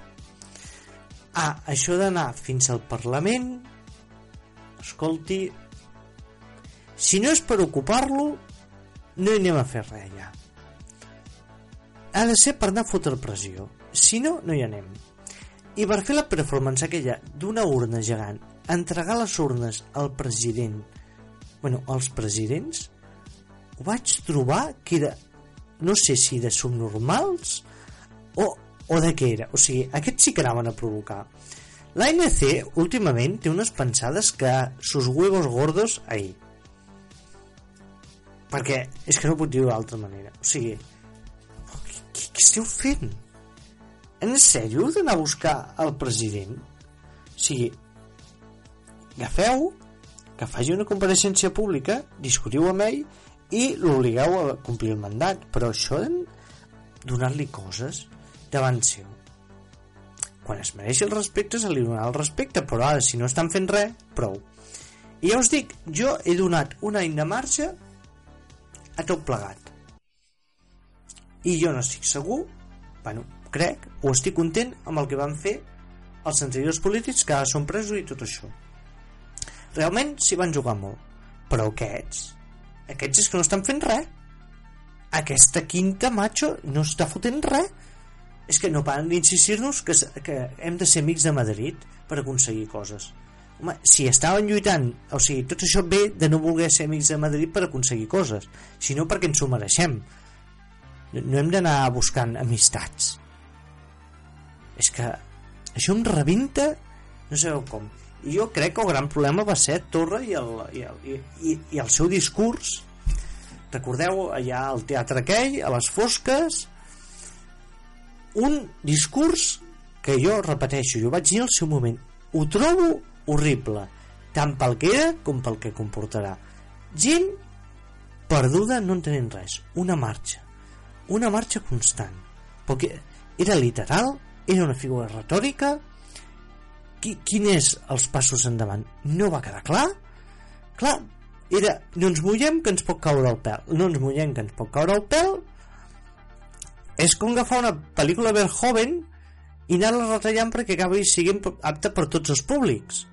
Ah, això d'anar fins al Parlament escolti si no és per ocupar-lo no hi anem a fer res allà ha de ser per anar a fotre pressió. Si no, no hi anem i per fer la performance aquella d'una urna gegant, entregar les urnes al president, bueno, als presidents, ho vaig trobar que era, no sé si de subnormals o, o de què era. O sigui, aquests sí que anaven a provocar. L'ANC últimament té unes pensades que sus huevos gordos ahí. Perquè és que no pot dir d'altra manera. O sigui, què, què esteu fent? En sèrio d'anar a buscar el president? O sigui, agafeu, que faci una compareixença pública, discutiu amb ell i l'obligueu a complir el mandat. Però això de donar-li coses davant seu. Quan es mereixi el respecte, se li donarà el respecte, però ara, si no estan fent res, prou. I ja us dic, jo he donat un any de marge a tot plegat. I jo no estic segur, bueno, crec o estic content amb el que van fer els anteriors polítics que ara són presos i tot això. Realment s'hi van jugar molt. Però aquests aquests és que no estan fent res. Aquesta quinta macho no està fotent res. És que no paren d'insistir-nos que, que hem de ser amics de Madrid per aconseguir coses. Home, si estaven lluitant o sigui, tot això ve de no voler ser amics de Madrid per aconseguir coses sinó perquè ens ho mereixem. No hem d'anar buscant amistats és que això em rebenta no sé com. I jo crec que el gran problema va ser Torra i el, i el, i, i el seu discurs. Recordeu allà al teatre aquell a les fosques un discurs que jo repeteixo, jo vaig dir al seu moment ho trobo horrible tant pel que era com pel que comportarà. Gent perduda no entenent res. Una marxa. Una marxa constant. Perquè era literal era una figura retòrica. Qui, quin és els passos endavant? No va quedar clar. Clar, era no ens mullem que ens pot caure el pèl. No ens mullem que ens pot caure el pèl. És com agafar una pel·lícula Verhoeven i anar-la retallant perquè acabi siguin apta per tots els públics.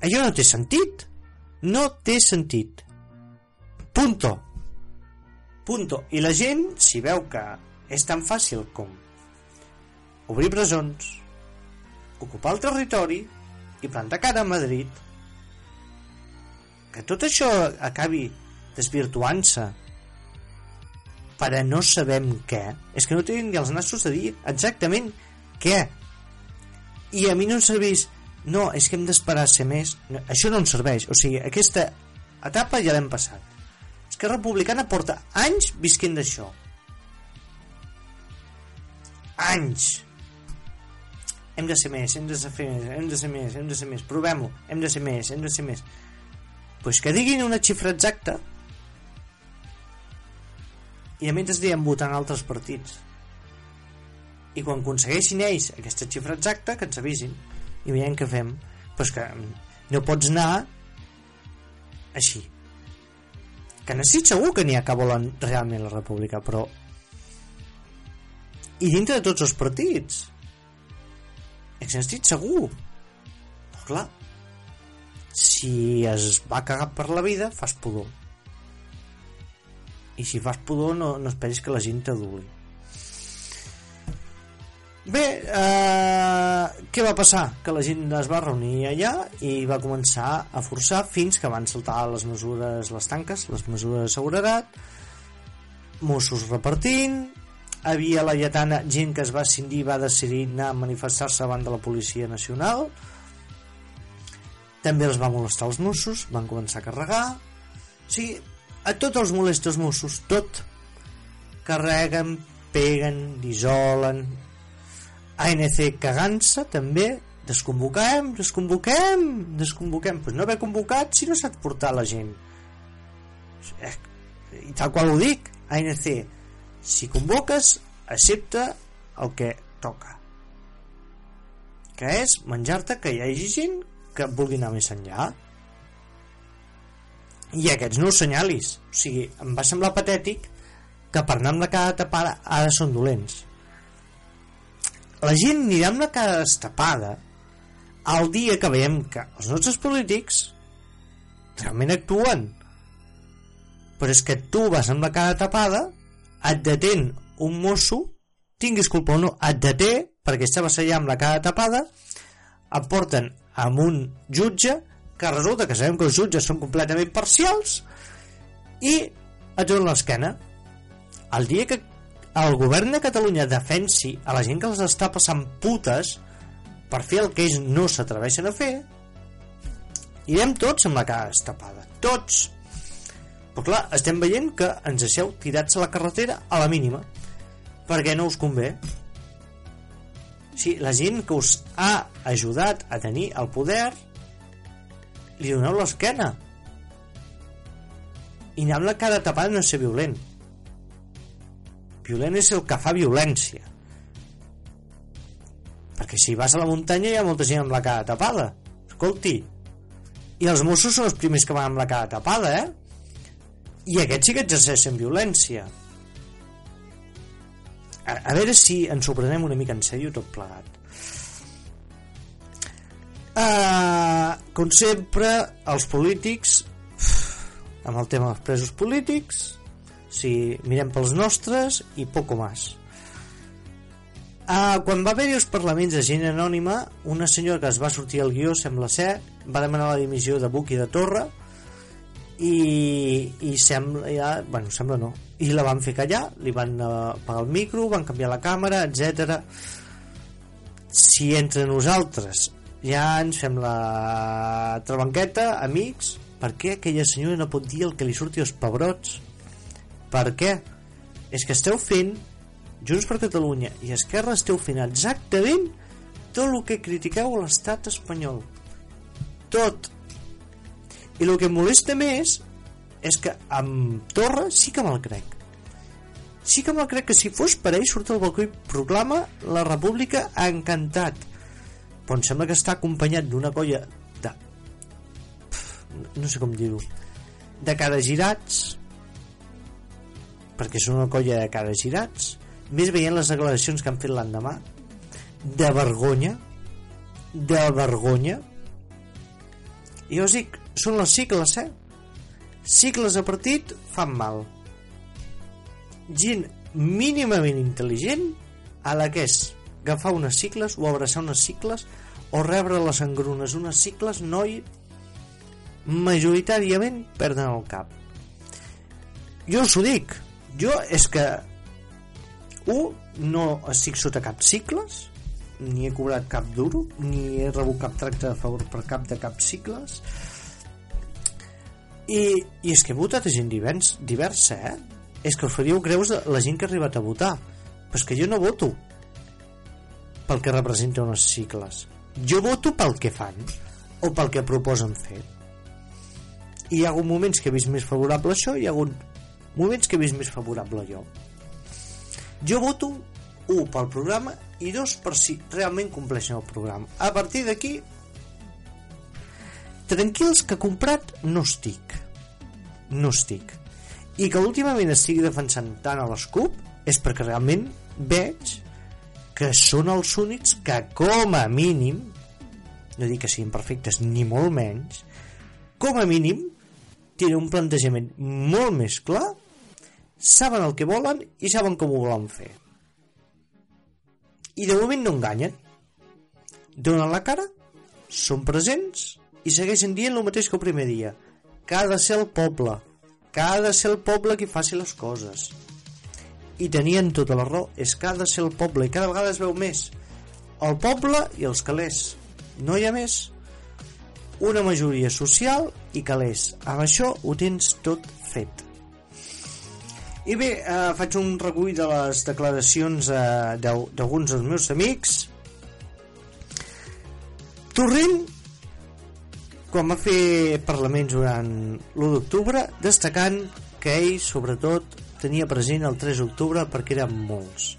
Allò no té sentit. No té sentit. Punto. Punto. I la gent si veu que és tan fàcil com obrir presons ocupar el territori i plantar cara a Madrid. Que tot això acabi desvirtuant-se per a no sabem què és que no tenen ni els nassos de dir exactament què. I a mi no em serveix. No, és que hem d'esperar ser més. No, això no em serveix, o sigui, aquesta etapa ja l'hem passat. Esquerra Republicana porta anys visquent d'això. Anys hem de ser més, hem de ser més, hem de ser més, hem de ser més, provem-ho, hem de ser més, hem de ser més. Pues que diguin una xifra exacta. I a mentre anirem votant altres partits. I quan aconsegueixin ells aquesta xifra exacta que ens avisin. I veiem què fem. Però que no pots anar així. Que necessit segur que n'hi ha que volen realment la república però i dintre de tots els partits estic segur. Però clar si es va cagar per la vida fas pudor. I si fas pudor no, no esperis que la gent t'aduli. Bé eh, què va passar? que la gent es va reunir allà i va començar a forçar fins que van saltar les mesures les tanques, les mesures de seguretat Mossos repartint havia la lletana gent que es va cindir va decidir anar a manifestar-se davant de la Policia Nacional també els va molestar els Mossos van començar a carregar o sigui, a tots els molestos Mossos, tot. Carreguen, peguen, dissolen. ANC cagant-se, també. Desconvoquem, desconvoquem, desconvoquem. Pues no haver convocat si no s'ha de portar la gent. Eh, I tal qual ho dic, ANC, si convoques, accepta el que toca. Que és menjar-te que hi hagi gent que vulgui anar més enllà. I aquests no ho senyalis. O sigui, em va semblar patètic que per anar amb la cara tapada ara són dolents. La gent anirà amb la cara destapada el dia que veiem que els nostres polítics realment actuen. Però és que tu vas amb la cara tapada et detén un mosso tinguis culpa o no, et deté perquè estaves allà amb la cara tapada et porten amb un jutge que resulta que sabem que els jutges són completament parcials i et donen l'esquena. El dia que el govern de Catalunya defensi a la gent que els està passant putes per fer el que ells no s'atreveixen a fer irem tots amb la cara estapada tots però clar, estem veient que ens deixeu tirats a la carretera a la mínima. Perquè no us convé? Sí, la gent que us ha ajudat a tenir el poder li doneu l'esquena. I anar amb la cara tapada no és ser violent. Violent és el que fa violència. Perquè si vas a la muntanya hi ha molta gent amb la cara tapada. Escolti i els Mossos són els primers que van amb la cara tapada eh? I aquests sí que exerceixen violència a, a veure si ens ho prenem una mica en sèrio tot plegat Uh, com sempre, els polítics, amb el tema dels presos polítics, si mirem pels nostres i poco més. Uh, quan va haver-hi els parlaments de gent anònima, una senyora que es va sortir al guió, sembla ser, va demanar la dimissió de Buc i de Torra i, i sembla, ja, bueno, sembla no, i la van fer callar, li van uh, pagar el micro, van canviar la càmera, etc. Si entre nosaltres ja ens fem la trabanqueta, amics, per què aquella senyora no pot dir el que li surti als pebrots? Per què? És que esteu fent Junts per Catalunya i Esquerra esteu fent exactament tot el que critiqueu a l'estat espanyol. Tot. I el que em molesta més és que amb Torra sí que me'l crec. Sí que me'l crec que si fos per ell surt al balcó i proclama la república encantat. Però em sembla que està acompanyat d'una colla de... no sé com dir-ho de cara girats perquè són una colla de cara girats més veient les declaracions que han fet l'endemà de vergonya de vergonya i jo us dic són les cicles eh? Cicles a partit fan mal. Gent mínimament intel·ligent a la que és agafar unes cicles o abraçar unes cicles o rebre les engrunes. Unes cicles noi majoritàriament perden el cap. Jo us ho dic. Jo és que un, no estic sota cap cicles ni he cobrat cap duro ni he rebut cap tracte de favor per cap de cap cicles i, i és que votat a gent divers, diversa eh? és que us faríeu greus de la gent que ha arribat a votar però és que jo no voto pel que representa unes cicles jo voto pel que fan o pel que proposen fer i hi ha hagut moments que he vist més favorable això i hi ha hagut moments que he vist més favorable jo jo voto, un, pel programa i dos, per si realment compleixen el programa. A partir d'aquí, tranquils que comprat no estic. No estic. I que últimament estigui defensant tant a l'ESCUP és perquè realment veig que són els únics que com a mínim no dic que siguin perfectes ni molt menys com a mínim tenen un plantejament molt més clar saben el que volen i saben com ho volen fer. I de moment no enganyen. Donen la cara, són presents i segueixen dient el mateix que el primer dia. Que ha de ser el poble, que ha de ser el poble qui faci les coses. I tenien tota la raó, és que ha de ser el poble i cada vegada es veu més. El poble i els calés. No hi ha més. Una majoria social i calés. Amb això ho tens tot fet. I bé, eh, faig un recull de les declaracions eh, d'alguns dels meus amics. Torrent, quan va fer parlaments durant l'1 d'octubre, destacant que ell, sobretot, tenia present el 3 d'octubre perquè eren molts.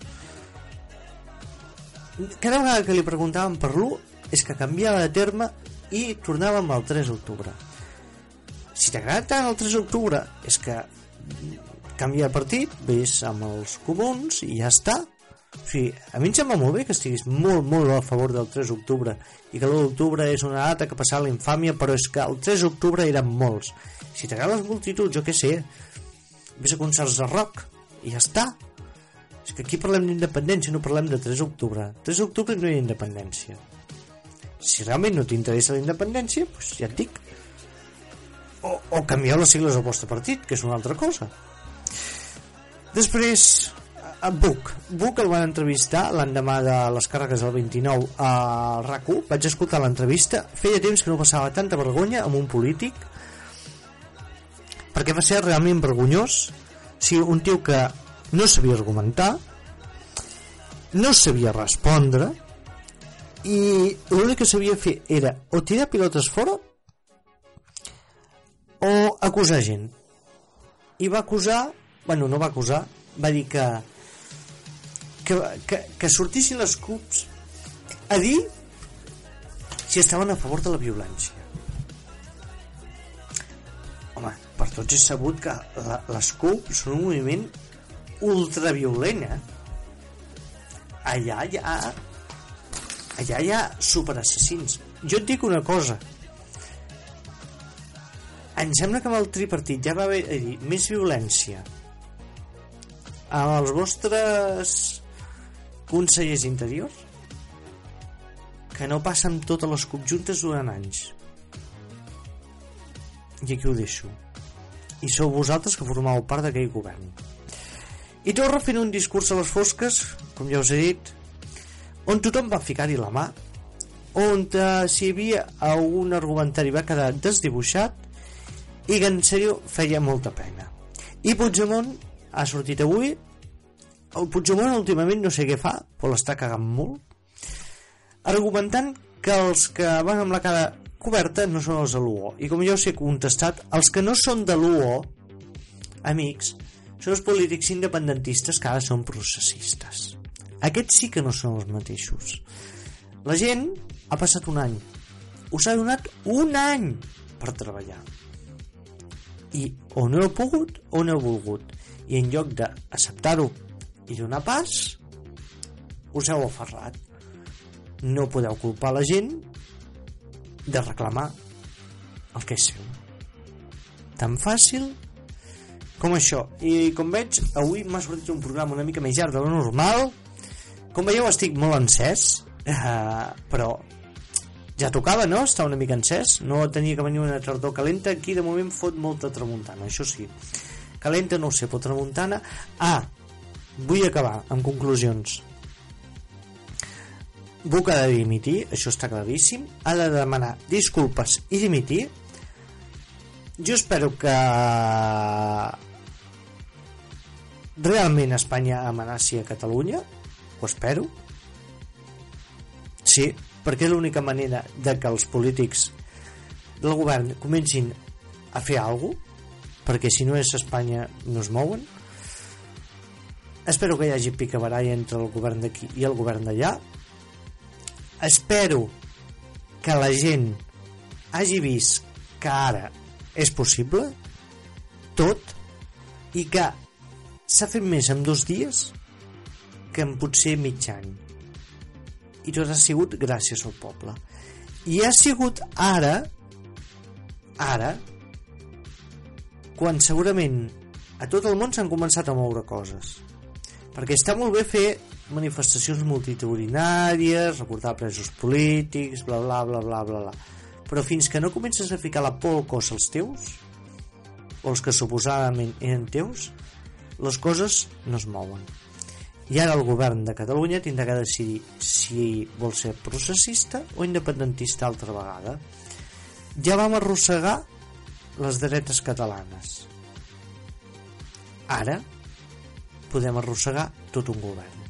Cada vegada que li preguntàvem per l'1 és que canviava de terme i tornàvem al 3 d'octubre. Si t'agrada tant el 3 d'octubre és que canvia de partit, vés amb els comuns i ja està. O sigui, a mi em sembla molt bé que estiguis molt, molt a favor del 3 d'octubre i que l'1 d'octubre és una data que passava la infàmia, però és que el 3 d'octubre eren molts. Si t'agraden les multituds, jo què sé, vés a concerts de rock i ja està. És que aquí parlem d'independència, no parlem de 3 d'octubre. 3 d'octubre no hi ha independència. Si realment no t'interessa la independència, doncs ja et dic. O, o canvieu les sigles del vostre partit, que és una altra cosa. Després, a Buc. Buc el van entrevistar l'endemà de les càrregues del 29 a rac Vaig escoltar l'entrevista. Feia temps que no passava tanta vergonya amb un polític perquè va ser realment vergonyós. Sigui, un tio que no sabia argumentar, no sabia respondre i l'únic que sabia fer era o tirar pilotes fora o acusar gent. I va acusar bueno, no va acusar, va dir que que, que, que sortissin les CUPs a dir si estaven a favor de la violència. Home, per tots és sabut que la, les CUP són un moviment ultraviolent, eh? Allà hi ha... Allà hi ha superassassins. Jo et dic una cosa. Em sembla que amb el tripartit ja va haver més violència amb els vostres consellers interiors que no passen totes les conjuntes durant anys. I aquí ho deixo. I sou vosaltres que formeu part d'aquell govern. I Torra fent un discurs a les fosques, com ja us he dit, on tothom va ficar-hi la mà, on eh, si hi havia algun argumentari va quedar desdibuixat i que en sèrio feia molta pena. I Puigdemont ha sortit avui el Puigdemont últimament no sé què fa però l'està cagant molt. Argumentant que els que van amb la cara coberta no són els de l'UO. I com jo us he contestat els que no són de l'UO amics són els polítics independentistes que ara són processistes. Aquests sí que no són els mateixos. La gent ha passat un any. Us ha donat un any per treballar. I o no heu pogut o no heu volgut. I en lloc d'acceptar-ho i donar pas us heu aferrat. No podeu culpar la gent de reclamar el que és seu. Tan fàcil com això. I com veig avui m'ha sortit un programa una mica més llarg de lo normal. Com veieu estic molt encès uh, però ja tocava, no? Estar una mica encès. No tenia que venir una tardor calenta. Aquí de moment fot molta tramuntana, això sí. Calenta no ho sé, però tramuntana. Ah, vull acabar amb conclusions Buc ha de dimitir, això està claríssim, ha de demanar disculpes i dimitir. Jo espero que realment Espanya amenaci a Catalunya, ho espero. Sí, perquè és l'única manera de que els polítics del govern comencin a fer alguna cosa, perquè si no és Espanya no es mouen espero que hi hagi picabaralla entre el govern d'aquí i el govern d'allà. Espero que la gent hagi vist que ara és possible tot i que s'ha fet més en dos dies que en potser mig any. I tot ha sigut gràcies al poble. I ha sigut ara ara quan segurament a tot el món s'han començat a moure coses perquè està molt bé fer manifestacions multitudinàries, recordar presos polítics, bla bla bla bla bla bla. Però fins que no comences a ficar la por al cos als teus, o els que suposadament eren teus, les coses no es mouen. I ara el govern de Catalunya tindrà que decidir si vol ser processista o independentista altra vegada. Ja vam arrossegar les dretes catalanes. Ara podem arrossegar tot un govern.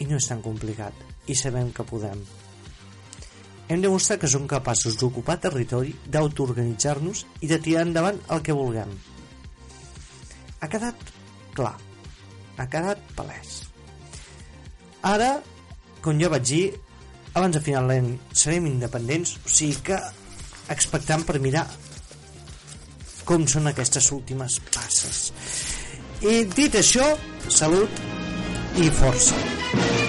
I no és tan complicat, i sabem que podem. Hem demostrat que som capaços d'ocupar territori, d'autoorganitzar-nos i de tirar endavant el que vulguem. Ha quedat clar, ha quedat palès. Ara, com jo vaig dir, abans de final l'any serem independents, o sigui que expectant per mirar com són aquestes últimes passes. I dit això, salut i força.